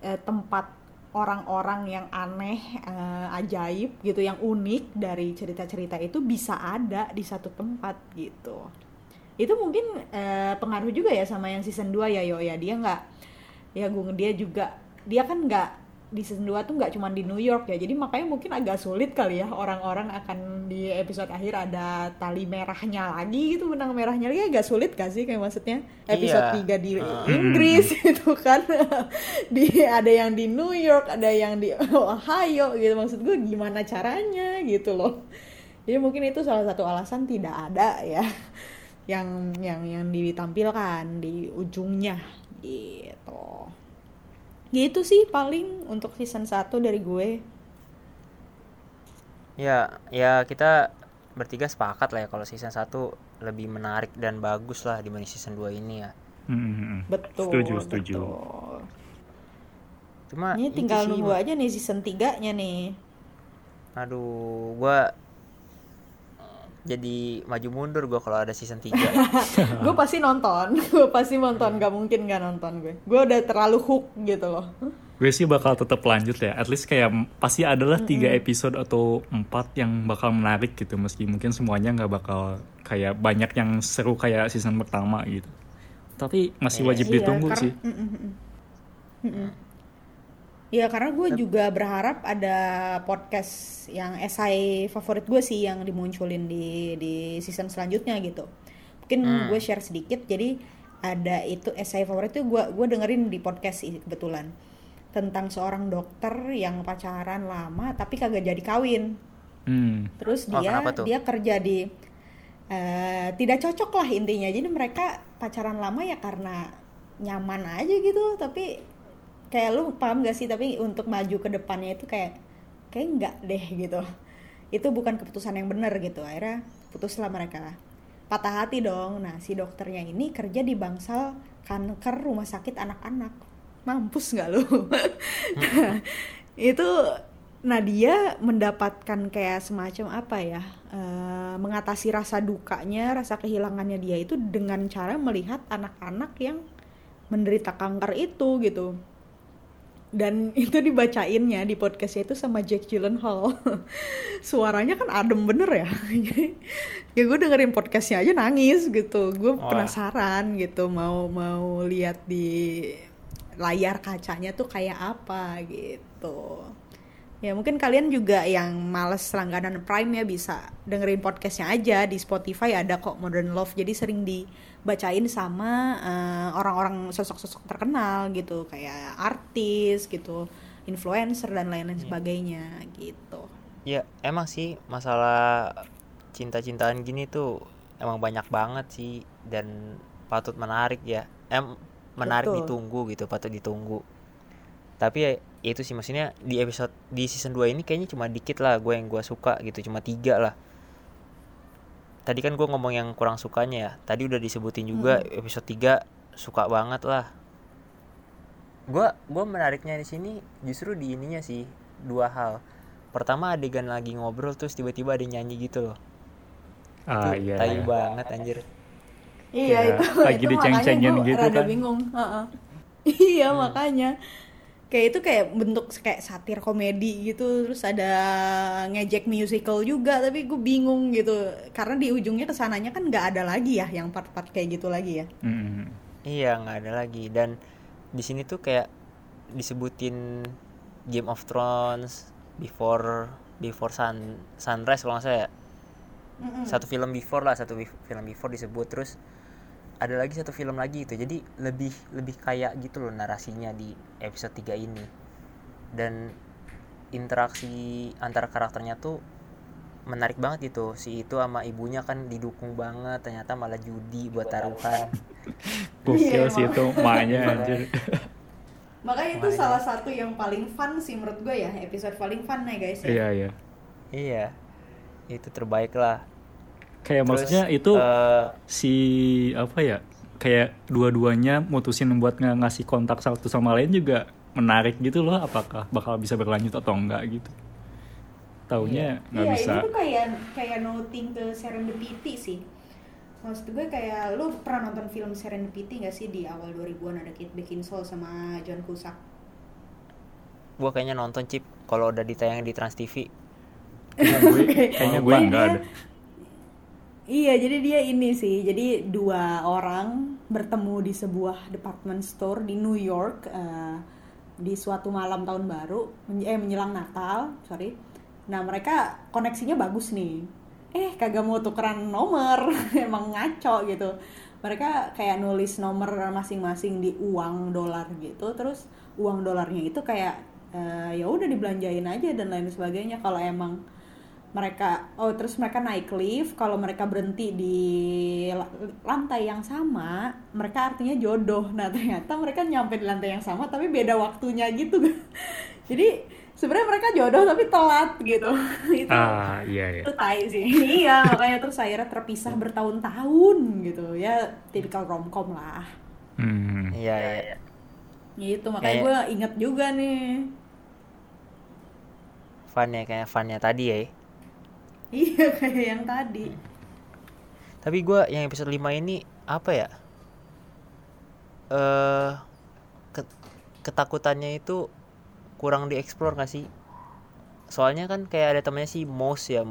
eh, tempat orang-orang yang aneh, eh, ajaib gitu, yang unik dari cerita-cerita itu bisa ada di satu tempat gitu. Itu mungkin eh, pengaruh juga ya sama yang season 2 ya Yo ya. Dia nggak ya gue dia juga dia kan nggak di season 2 tuh nggak cuma di New York ya. Jadi makanya mungkin agak sulit kali ya orang-orang akan di episode akhir ada tali merahnya lagi gitu benang merahnya lagi. Agak sulit gak sih kayak maksudnya episode Iya. 3 di Uh. Inggris <laughs> itu kan? <laughs> Di ada yang di New York ada yang di <laughs> Ohio gitu. Maksud gue gimana caranya gitu loh. Jadi mungkin itu salah satu alasan tidak ada ya yang yang yang ditampilkan di ujungnya gitu gitu sih paling untuk season 1 dari gue Ya, ya kita bertiga sepakat lah ya kalau season 1 lebih menarik dan bagus lah dibanding season 2 ini ya. Hmm, hmm, hmm. betul Setuju, setuju. betul. Cuma ini tinggal nunggu aja nih season 3 nya nih Aduh, gua jadi maju mundur gua kalau ada season 3. <laughs> gue pasti nonton <laughs> gue pasti nonton gak mungkin gak nonton gue gue udah terlalu hook gitu loh Gue sih bakal tetap lanjut ya. At least kayak pasti adalah tiga episode atau empat yang bakal menarik gitu. Meski mungkin semuanya nggak bakal kayak banyak yang seru kayak season pertama gitu. Tapi masih wajib Iya, ditunggu sih. Ya karena gue juga berharap ada podcast yang esai favorit gue sih yang dimunculin di di season selanjutnya gitu. Mungkin gue share sedikit. Jadi ada itu esai favorit itu gue gue dengerin di podcast sih kebetulan tentang seorang dokter yang pacaran lama tapi kagak jadi kawin. Hmm. Terus Oh, dia tuh? dia kerja di eh, tidak cocok lah intinya. Jadi mereka pacaran lama ya karena nyaman aja gitu. Tapi kayak lu paham gak sih? Tapi untuk maju ke depannya itu kayak kayak enggak deh gitu. Itu bukan keputusan yang benar gitu. Akhirnya putuslah mereka. Patah hati dong. Nah si dokternya ini kerja di bangsal kanker rumah sakit anak-anak. Mampus nggak lu? Nah, <laughs> itu nah dia mendapatkan kayak semacam apa ya eh, mengatasi rasa dukanya rasa kehilangannya dia itu dengan cara melihat anak-anak yang menderita kanker itu gitu dan <laughs> itu dibacainnya di podcastnya itu sama Jack Gyllenhaal. <laughs> Suaranya kan adem bener ya. <laughs> Ya gue dengerin podcastnya aja nangis gitu. Gue Wah. penasaran gitu mau mau lihat di layar kacanya tuh kayak apa gitu ya mungkin kalian juga yang males langganan Prime ya bisa dengerin podcastnya aja di Spotify ada kok Modern Love jadi sering dibacain sama eh, orang-orang sosok-sosok terkenal gitu kayak artis gitu influencer dan lain-lain sebagainya gitu Ya, emang sih masalah cinta-cintaan gini tuh emang banyak banget sih dan patut menarik ya. Em menarik Betul. ditunggu gitu, patut ditunggu. Tapi ya itu sih maksudnya di episode di season 2 ini kayaknya cuma dikit lah gue yang gue suka gitu, cuma tiga lah. Tadi kan gue ngomong yang kurang sukanya ya. Tadi udah disebutin juga episode 3 suka banget lah. Gua gua menariknya di sini justru di ininya sih dua hal. Pertama adegan lagi ngobrol terus tiba-tiba ada nyanyi gitu loh. Ah Itu iya. tai iya. banget anjir. Iya Kayak itu lagi itu makanya diceng-cengin gue gitu rada kan. bingung. Heeh. <laughs> iya makanya kayak itu kayak bentuk kayak satir komedi gitu terus ada ngejek musical juga tapi gue bingung gitu karena di ujungnya ke sananya kan nggak ada lagi ya yang part-part kayak gitu lagi ya. Hmm. Iya nggak ada lagi dan di sini tuh kayak disebutin Game of Thrones before before sun sunrise kalau nggak salah ya. Satu film before lah satu film before disebut terus ada lagi satu film lagi gitu. Jadi lebih lebih kayak gitu loh narasinya di episode 3 ini. Dan interaksi antara karakternya tuh menarik banget gitu. Si itu sama ibunya kan didukung banget ternyata malah judi buat taruhan. <laughs> Gokil Iya, sih emang. itu maknya anjir. Makanya itu salah satu yang paling fun sih menurut gue ya episode paling fun nih guys ya. Iya iya. iya. Itu terbaik lah Kayak Terus, maksudnya itu eh, si apa ya? Kayak dua-duanya mutusin buat nggak ngasih kontak satu sama lain juga menarik gitu loh. Apakah bakal bisa berlanjut atau enggak gitu? Taunya nggak Iya, bisa. ini tuh kayak kayak noting ke serendipity sih. Maksud gue kayak lu pernah nonton film Serendipity gak sih di awal 2000-an ada Kate Beckinsale sama John Cusack? gua kayaknya nonton chip kalau udah ditayang di Trans TV Kayaknya gue, <laughs> kayaknya gue enggak ada. Iya, jadi dia ini sih. Jadi dua orang bertemu di sebuah department store di New York. eh, di suatu malam tahun baru men- eh menjelang Natal sorry nah mereka koneksinya bagus nih eh kagak mau tukeran nomor <laughs> emang ngaco gitu mereka kayak nulis nomor masing-masing di uang dolar gitu terus uang dolarnya itu kayak eh, ya udah dibelanjain aja dan lain sebagainya kalau emang mereka oh terus mereka naik lift kalau mereka berhenti di la- lantai yang sama mereka artinya jodoh. Nah ternyata mereka nyampe di lantai yang sama tapi beda waktunya gitu. <laughs> Jadi sebenarnya mereka jodoh tapi telat gitu. <laughs> Itu Ah, iya ya. itu tai sih. <laughs> Iya makanya terus akhirnya terpisah bertahun-tahun gitu. Ya tipikal romcom lah. Hmm. Iya, iya. gitu makanya Kayak- gue inget juga nih. Fun ya kayak funnya tadi ya. Iya kayak yang tadi Tapi gua yang episode 5 ini apa ya? Eh ke- ketakutannya itu kurang dieksplor gak sih? Soalnya kan kayak ada temennya si Mos ya,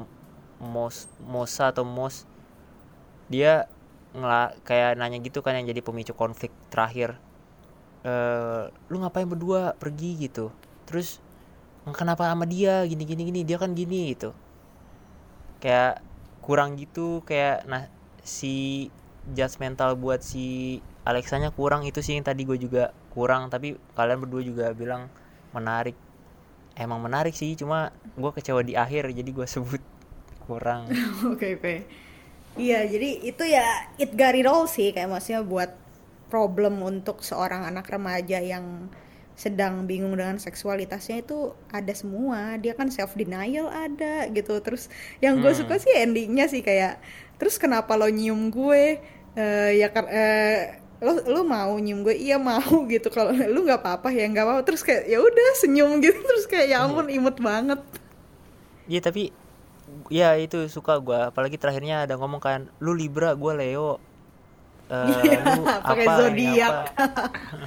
Mos Mosa atau Mos. Dia ngela kayak nanya gitu kan yang jadi pemicu konflik terakhir. Eh lu ngapain berdua pergi gitu? Terus kenapa sama dia gini gini gini dia kan gini gitu kayak kurang gitu kayak nah si judgmental buat si Alexanya kurang itu sih yang tadi gue juga kurang tapi kalian berdua juga bilang menarik emang menarik sih cuma gue kecewa di akhir jadi gue <laughs> sebut kurang <laughs> Oke oke. Iya jadi itu ya it got it sih kayak maksudnya buat problem untuk seorang anak remaja yang sedang bingung dengan seksualitasnya itu ada semua. Dia kan self denial ada gitu. Terus yang gue Hmm. suka sih endingnya sih kayak terus kenapa lo nyium gue? Eh, ya kan eh, lo lo mau nyium gue? Iya mau. <laughs> Gitu. Kalau lu nggak apa-apa ya nggak apa-apa. Terus kayak ya udah senyum. <laughs> Gitu. Terus kayak ya ampun imut banget. Iya tapi ya itu suka gue apalagi terakhirnya ada ngomong kan lu Libra gue Leo. Eh, <laughs> lu pakai zodiak.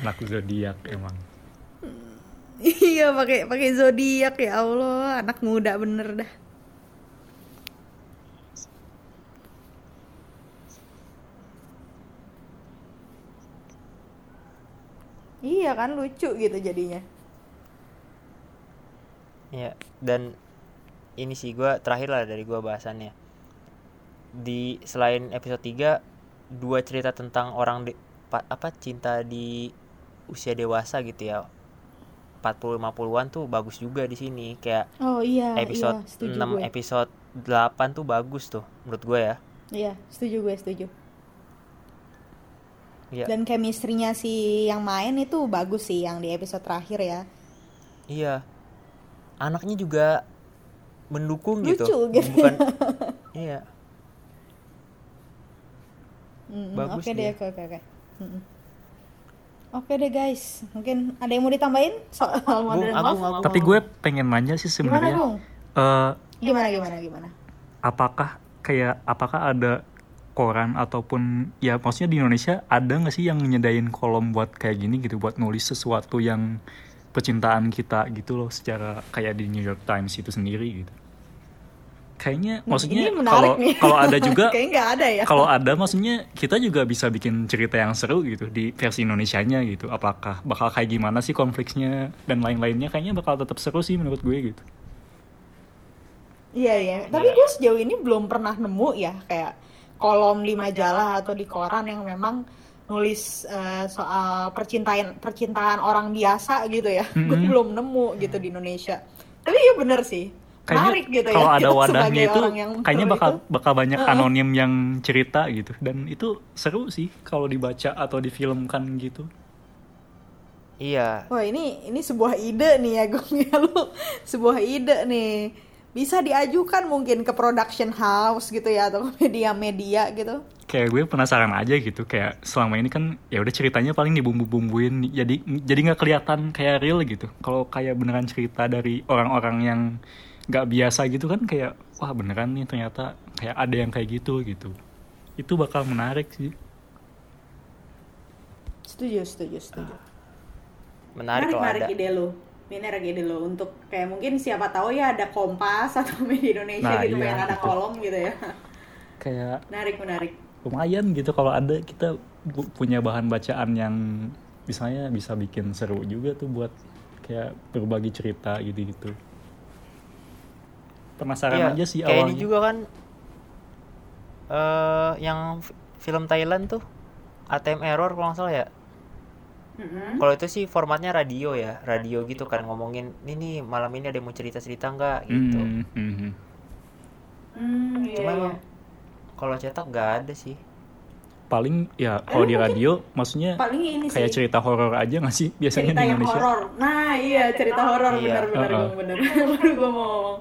Anak zodiak emang. Iya pakai pakai zodiak ya Allah anak muda bener dah. Iya kan lucu gitu jadinya. Ya, dan ini sih gua terakhir lah dari gua bahasannya. Di selain episode 3 dua cerita tentang orang de- pa- apa cinta di usia dewasa gitu ya. 40 50-an tuh bagus juga di sini kayak Oh iya episode iya setuju 6 gue. episode 8 tuh bagus tuh menurut gue ya. Iya setuju gue setuju. Iya. Dan chemistry-nya si yang main itu bagus sih yang di episode terakhir ya. Iya. Anaknya juga mendukung Lucu gitu. gitu. Bukan <laughs> Iya. Mm, Bagus Oke deh oke oke oke. Oke deh guys, mungkin ada yang mau ditambahin soal Modern Agung, Love? Agung. Tapi gue pengen nanya sih Gimana sebenarnya. Bung? eh, Gimana gimana gimana? apakah kayak apakah ada koran ataupun ya maksudnya di Indonesia ada nggak sih yang nyedain kolom buat kayak gini gitu buat nulis sesuatu yang percintaan kita gitu loh secara kayak di New York Times itu sendiri gitu. Kayaknya Nah, maksudnya kalau nih. kalau ada juga <laughs> Kayaknya nggak ada ya. kalau ada maksudnya kita juga bisa bikin cerita yang seru gitu di versi Indonesianya gitu. Apakah bakal kayak gimana sih konfliknya dan lain-lainnya kayaknya bakal tetap seru sih menurut gue gitu. Iya iya. Tapi gue sejauh ini belum pernah nemu ya kayak kolom di majalah atau di koran yang memang nulis eh, soal percintaan percintaan orang biasa gitu ya. <laughs> Gue Mm-mm. belum nemu gitu di Indonesia. Tapi iya bener sih. Kayaknya gitu ya. kalau ada kita wadahnya itu yang kayaknya bakal itu. bakal banyak anonim yang cerita gitu dan itu seru sih kalau dibaca atau difilmkan gitu. Iya. Wah ini ini sebuah ide nih ya <laughs> ya lu sebuah ide nih bisa diajukan mungkin ke production house gitu ya atau media-media gitu. Kayak gue penasaran aja gitu kayak selama ini kan ya udah ceritanya paling dibumbu-bumbuin jadi jadi nggak kelihatan kayak real gitu. Kalau kayak beneran cerita dari orang-orang yang nggak biasa gitu kan kayak wah beneran nih ternyata kayak ada yang kayak gitu gitu. Itu bakal menarik sih. Setuju, setuju, setuju. Menarik kalau ada. ide lo. Menarik ide lo untuk kayak mungkin siapa tahu ya ada Kompas atau <laughs> media Indonesia Nah, gitu iya, yang ada gitu. kolom gitu ya. Kayak Menarik, menarik. lumayan gitu kalau ada kita punya bahan bacaan yang misalnya bisa bikin seru juga tuh buat kayak berbagi cerita gitu-gitu penasaran Iya, aja sih kayak awalnya ini juga kan eh yang fi- film Thailand tuh ATM Error kalau nggak salah ya Mm-mm. kalau itu sih formatnya radio ya radio gitu kan ngomongin ini nih malam ini ada yang mau cerita cerita nggak gitu Hmm, hmm, hmm. Hmm, iya, cuma iya. emang kalau cetak nggak ada sih paling ya kalau di radio maksudnya paling ini kayak sih cerita horor aja nggak sih biasanya cerita di yang Indonesia horor. Nah, iya cerita horor Iya. benar-benar Uh-uh. gue bener. Baru gue mau ngomong.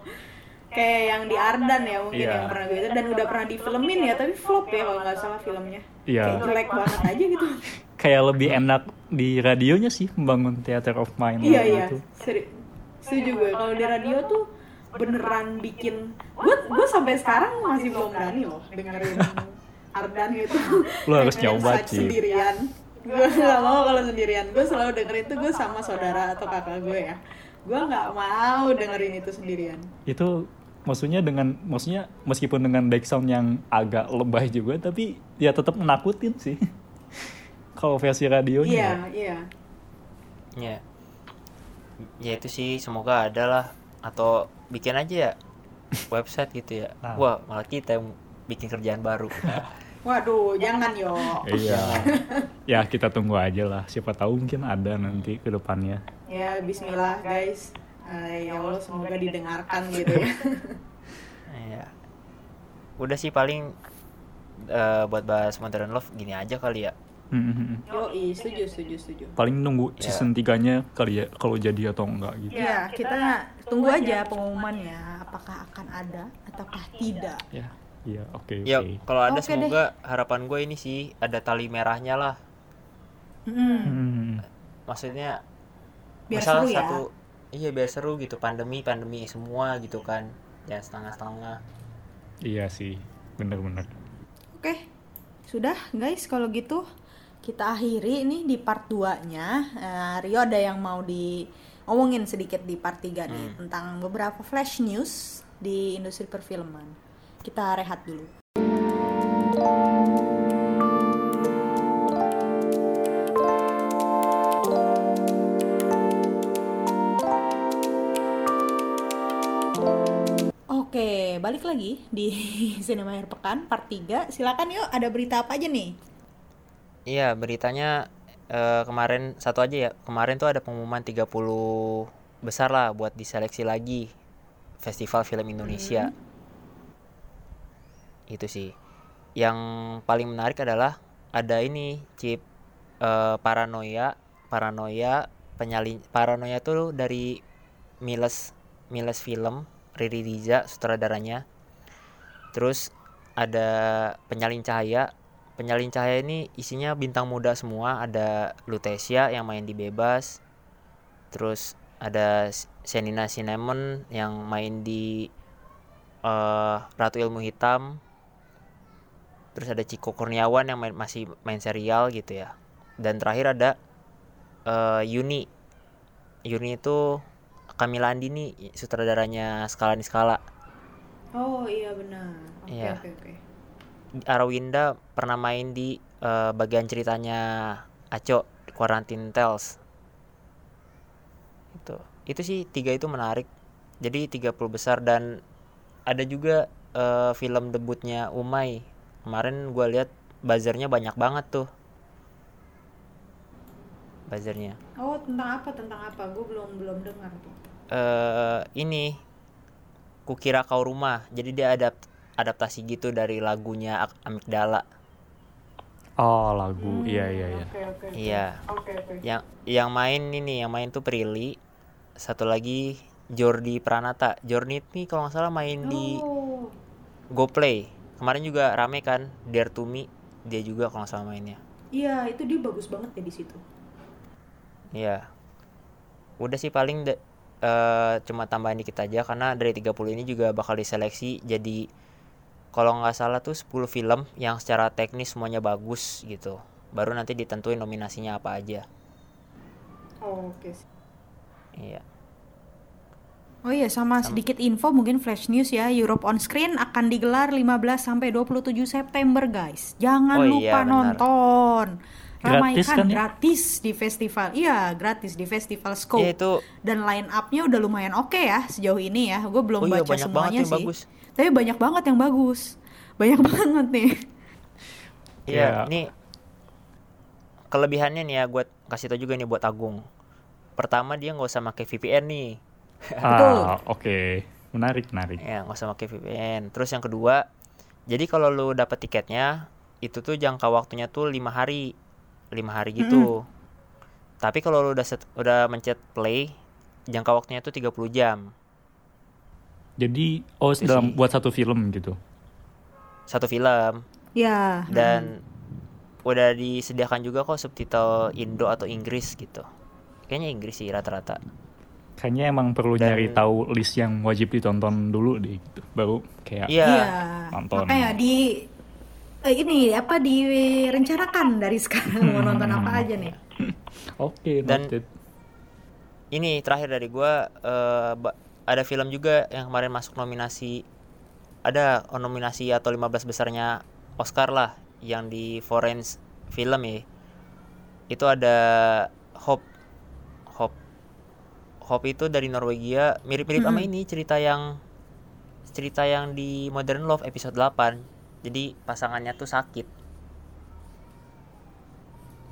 Kayak yang di Ardan ya mungkin Iya. yang pernah gue itu dan udah pernah difilmin ya tapi flop ya kalau nggak salah filmnya. Iya. Kayak jelek banget aja gitu. <laughs> kayak lebih enak di radionya sih membangun theater of mind iya iya. gitu Seri- setuju gue kalau di radio tuh beneran bikin gue gue sampai sekarang masih belum berani loh dengerin <laughs> Ardan itu. Lu harus nyoba, Ci. Sendirian. Gue gak mau kalau sendirian. Gue selalu dengerin itu gue sama saudara atau kakak gue ya. Gue nggak mau dengerin itu sendirian. itu maksudnya dengan maksudnya meskipun dengan background yang agak lebay juga tapi ya tetap menakutin sih <laughs> kalau versi radionya Iya, ya. iya. ya ya itu sih semoga ada lah atau bikin aja ya <laughs> website gitu ya Ah. wah malah kita yang bikin kerjaan baru <laughs> Waduh, jangan yo. iya ya kita tunggu aja lah siapa tahu mungkin ada nanti ke depannya Ya, Bismillah guys. Eh, ya Allah semoga didengarkan gitu ya. <laughs> Iya. udah sih paling eh, buat bahas Modern Love gini aja kali ya Hmm, Yo, setuju, setuju, setuju. paling nunggu Ya. season 3 kali ya kalau jadi atau enggak gitu Ya, kita tunggu aja pengumumannya apakah akan ada ataukah tidak. ya iya oke ya oke kalau ada deh. semoga harapan gue ini sih ada tali merahnya lah Hmm, Hmm, maksudnya biar misalnya seru ya. satu iya biar seru gitu pandemi pandemi semua gitu kan jangan setengah-setengah iya sih bener-bener Oke, sudah guys kalau gitu kita akhiri ini di part 2-nya. Eh, Rio ada yang mau diomongin sedikit di part 3 nih tentang beberapa flash news di industri perfilman. Kita rehat dulu. Balik lagi di <laughs> Cinema Air Pekan part 3. Silakan yuk, ada berita apa aja nih? iya beritanya eh, kemarin satu aja ya. Kemarin tuh ada pengumuman 30 besar lah buat diseleksi lagi festival film Indonesia. Itu sih. Yang paling menarik adalah ada ini chip eh, paranoia paranoia penyalin paranoia tuh dari Miles Miles Film Riri Riza sutradaranya. Terus ada penyalin cahaya. Penyalin cahaya ini isinya bintang muda semua. Ada Lutesia yang main di bebas. Terus ada Senina Cinnamon yang main di eh, Ratu Ilmu Hitam. Terus ada Ciko Kurniawan yang main, masih main serial gitu ya. Dan terakhir ada eh, Yuni. Yuni itu Kamila Andini sutradaranya Skala Niskala Oh iya benar. Oke Iya. oke oke. Arawinda pernah main di eh, bagian ceritanya Aco Quarantine Tales itu itu sih tiga itu menarik jadi 30 besar dan ada juga eh, film debutnya Umay kemarin gua lihat buzzernya banyak banget tuh buzzernya Oh tentang apa tentang apa? Gue belum belum dengar tuh. Eh ini kukira kau rumah jadi dia adapt adaptasi gitu dari lagunya Amigdala oh lagu iya iya iya Oke oke. oke. iya Oke oke. yang yang main ini yang main tuh Prilly satu lagi Jordi Pranata Jordi ini kalau nggak salah main di Oh. GoPlay kemarin juga rame kan Dare to Me dia juga kalau nggak salah mainnya Iya itu dia bagus banget ya di situ. Iya udah sih paling eh, cuma tambahan dikit aja karena dari 30 ini juga bakal diseleksi jadi kalau nggak salah tuh 10 film yang secara teknis semuanya bagus gitu baru nanti ditentuin nominasinya apa aja Oh, oke. iya Oh iya sama sedikit info mungkin flash news ya Europe on Screen akan digelar 15 sampai 27 September guys. Jangan Oh iya, lupa benar. nonton. Gratis ramaikan kan ya? gratis di festival. Iya, gratis di festival Scope. Iya, itu- Dan line up-nya udah lumayan oke ya sejauh ini ya. Gue belum Oh iya, baca banyak banget semuanya yang sih. bagus. Tapi banyak banget yang bagus. Banyak <laughs> banget nih. Iya, Iya. ini kelebihannya nih ya gue kasih tau juga nih buat Agung. Pertama dia nggak usah pakai VPN nih. Ah, oke. Menarik, menarik. Ya, nggak usah pakai VPN. Terus yang kedua, jadi kalau lu dapet tiketnya, itu tuh jangka waktunya tuh lima hari, lima hari gitu. Tapi kalau lu udah set, udah mencet play, jangka waktunya tuh 30 jam Jadi, oh Itu dalam buat satu film gitu. satu film Ya. dan udah disediakan juga kok subtitle Indo atau Inggris gitu. Kayaknya Inggris sih rata-rata. Kayaknya emang perlu Dan- nyari tahu list yang wajib ditonton dulu deh gitu. Baru kayak Iya. Iya. Nonton. Makanya di eh, ini apa direncanakan dari sekarang mau nonton apa aja nih. <laughs> oke, Dan- noted. Ini terakhir dari gua eh, ba- ada film juga yang kemarin masuk nominasi ada nominasi atau 15 besarnya Oscar lah yang di foreign film ya. Itu ada Hope Hope Hope itu dari Norwegia mirip-mirip sama ini cerita yang cerita yang di Modern Love episode 8. Jadi pasangannya tuh sakit.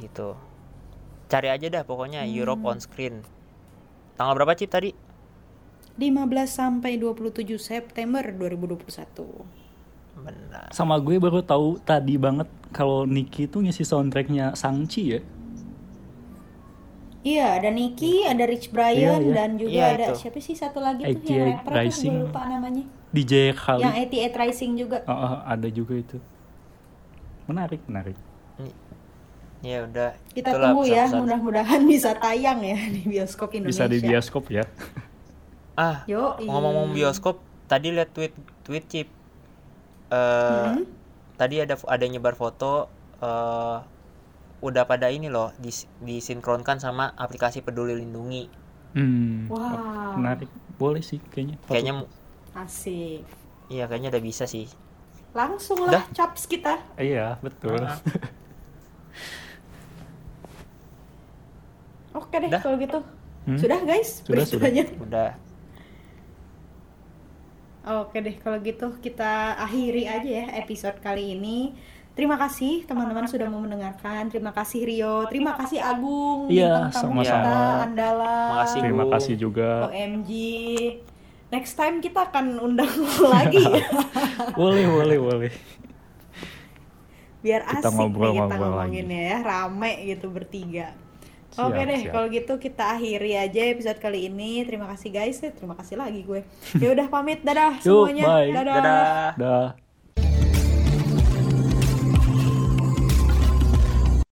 Gitu. Cari aja dah pokoknya Europe on screen. Tanggal berapa Cip tadi? 15 sampai 27 September 2021. Benar. Sama gue baru tahu tadi banget kalau Nicky itu ngisi soundtracknya Sangchi ya. Iya, ada Nicky, ada Rich Brian Iya, iya. dan juga Iya, ada itu. siapa sih satu lagi tuh 88 yang rapper tuh gue lupa namanya. DJ Khalid. Yang 88 Rising juga. Oh, oh, ada juga itu. Menarik, menarik. Ya udah. Kita itulah tunggu ya, mudah-mudahan bisa tayang ya di bioskop Indonesia. Bisa di bioskop ya. Ah, ngomong-ngomong bioskop, tadi lihat tweet tweet Cip. Eh, Hmm? tadi ada ada nyebar foto eh udah pada ini loh dis, disinkronkan sama aplikasi Peduli Lindungi. Hmm. Wow. Menarik. Boleh sih kayaknya. Foto. Kayaknya Asik. iya kayaknya udah bisa sih. Langsung lah caps kita. Iya, betul. Ah. <laughs> Oke deh kalau gitu. Hmm? Sudah guys Sudah, beritanya. Udah. Oke deh kalau gitu kita akhiri aja ya episode kali ini. Terima kasih teman-teman sudah mau mendengarkan. Terima kasih Rio, terima kasih Agung Iya, sama-sama. kita andalan. Makasih, Terima kasih juga. OMG. Next time kita akan undang <laughs> lagi <laughs> boleh, boleh, boleh. biar Kita asik nih kita ngobrol-ngobrol ngomonginnya ya, rame gitu bertiga. Siap, Oke deh, siap. kalau gitu kita akhiri aja episode kali ini. Terima kasih guys, Eh, terima kasih lagi gue. Ya udah pamit, dadah Yuk, semuanya. bye. Dadah. Dadah. Dah.